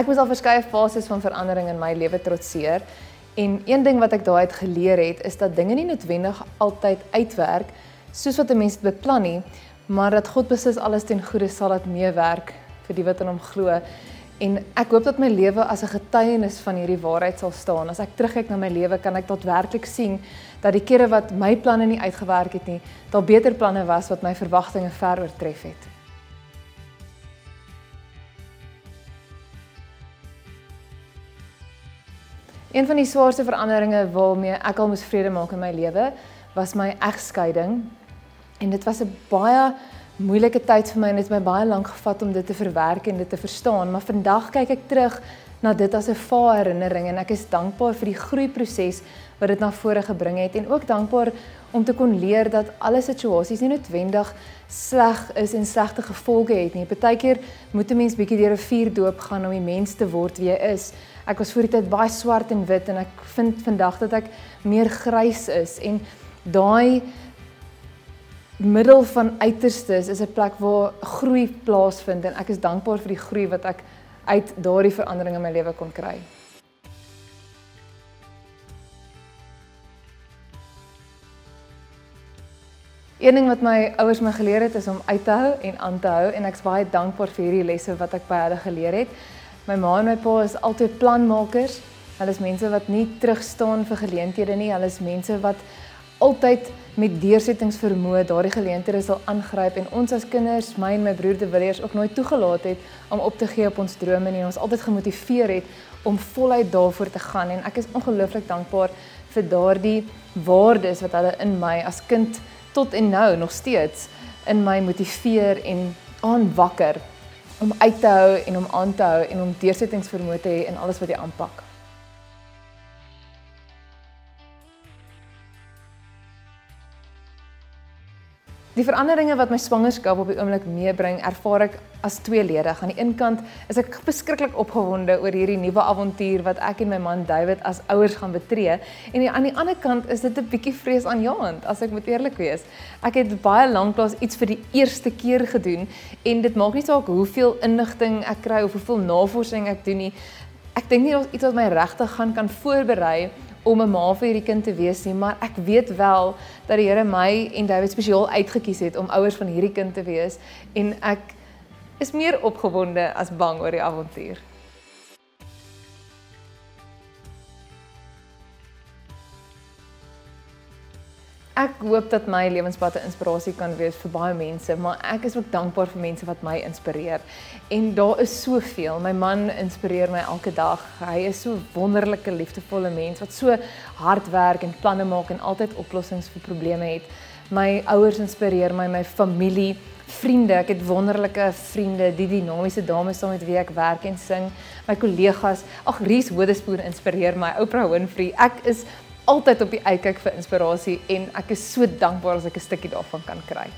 Ek moes al verskeie fases van verandering in my lewe trotseer en een ding wat ek daaruit geleer het is dat dinge nie noodwendig altyd uitwerk soos wat 'n mens dit beplan nie, maar dat God beslis alles ten goeie sal laat meewerk vir die wat in hom glo. En ek hoop dat my lewe as 'n getuienis van hierdie waarheid sal staan. As ek terugkyk na my lewe, kan ek daadwerklik sien dat die kere wat my planne nie uitgewerk het nie, daar beter planne was wat my verwagtinge ver oortref het. Een van die swaarste veranderinge waarmee ek al moes vrede maak in my lewe, was my egskeiding. En dit was 'n baie moeilike tyd vir my en dit het my baie lank gevat om dit te verwerk en dit te verstaan, maar vandag kyk ek terug na dit as 'n vaar herinnering en ek is dankbaar vir die groeiproses wat dit na vore gebring het. En ook dankbaar om te kon leer dat alle situasies nie noodwendig sleg is en slegte gevolge het nie. Partykeer moet 'n mens bietjie deur 'n vuurdoop gaan om die mens te word wie jy is. Ek was voor die tyd baie swart en wit en ek vind vandag dat ek meer grys is. En daai middel van uiterstes is 'n plek waar groei plaasvind en ek is dankbaar vir die groei wat ek uit daardie verandering in my lewe kon kry. Een ding wat my ouers my geleer het is om uit te hou en aan te hou en ek's baie dankbaar vir hierdie lesse wat ek by hulle geleer het. My ma en my pa is altyd planmakers. Hulle is mense wat nie terugstaan vir geleenthede nie. Hulle is mense wat altyd met deursettingsvermoë daardie geleenthede sal aangryp en ons as kinders, my en my broer De Villiers ook nooit toegelaat het om op te gee op ons drome nie. Ons altyd gemotiveer het om voluit daarvoor te gaan en ek is ongelooflik dankbaar vir daardie waardes wat hulle in my as kind tot en nou nog steeds in my motiveer en aanwakker om uit te hou en om aan te hou en om deursettingsvermoë te hê in alles wat jy aanpak. Die veranderinge wat my swangerskap op die oomblik meebring, ervaar ek as tweeledig. Aan die een kant is ek beskruklik opgewonde oor hierdie nuwe avontuur wat ek en my man David as ouers gaan betree, en aan die ander kant is dit 'n bietjie vreesaanjaend, as ek moet eerlik wees. Ek het baie lanklaas iets vir die eerste keer gedoen en dit maak nie saak hoeveel inligting ek kry of hoeveel navorsing ek doen nie. Ek dink nie daar's iets wat my regtig gaan kan voorberei om 'n ma vir hierdie kind te wees nie, maar ek weet wel dat die Here my en David spesiaal uitget kies het om ouers van hierdie kind te wees en ek is meer opgewonde as bang oor die avontuur. Ek hoop dat my lewenspad 'n inspirasie kan wees vir baie mense, maar ek is ook dankbaar vir mense wat my inspireer. En daar is soveel. My man inspireer my elke dag. Hy is so wonderlike, liefdevolle mens wat so hard werk en planne maak en altyd oplossings vir probleme het. My ouers inspireer my, my familie, vriende. Ek het wonderlike vriende, die dinamiese dames saam met wie ek werk en sing. My kollegas, ag Ries Wodespoor inspireer my, Oprah Winfrey. Ek is altyd op die uitkyk vir inspirasie en ek is so dankbaar as ek 'n stukkie daarvan kan kry.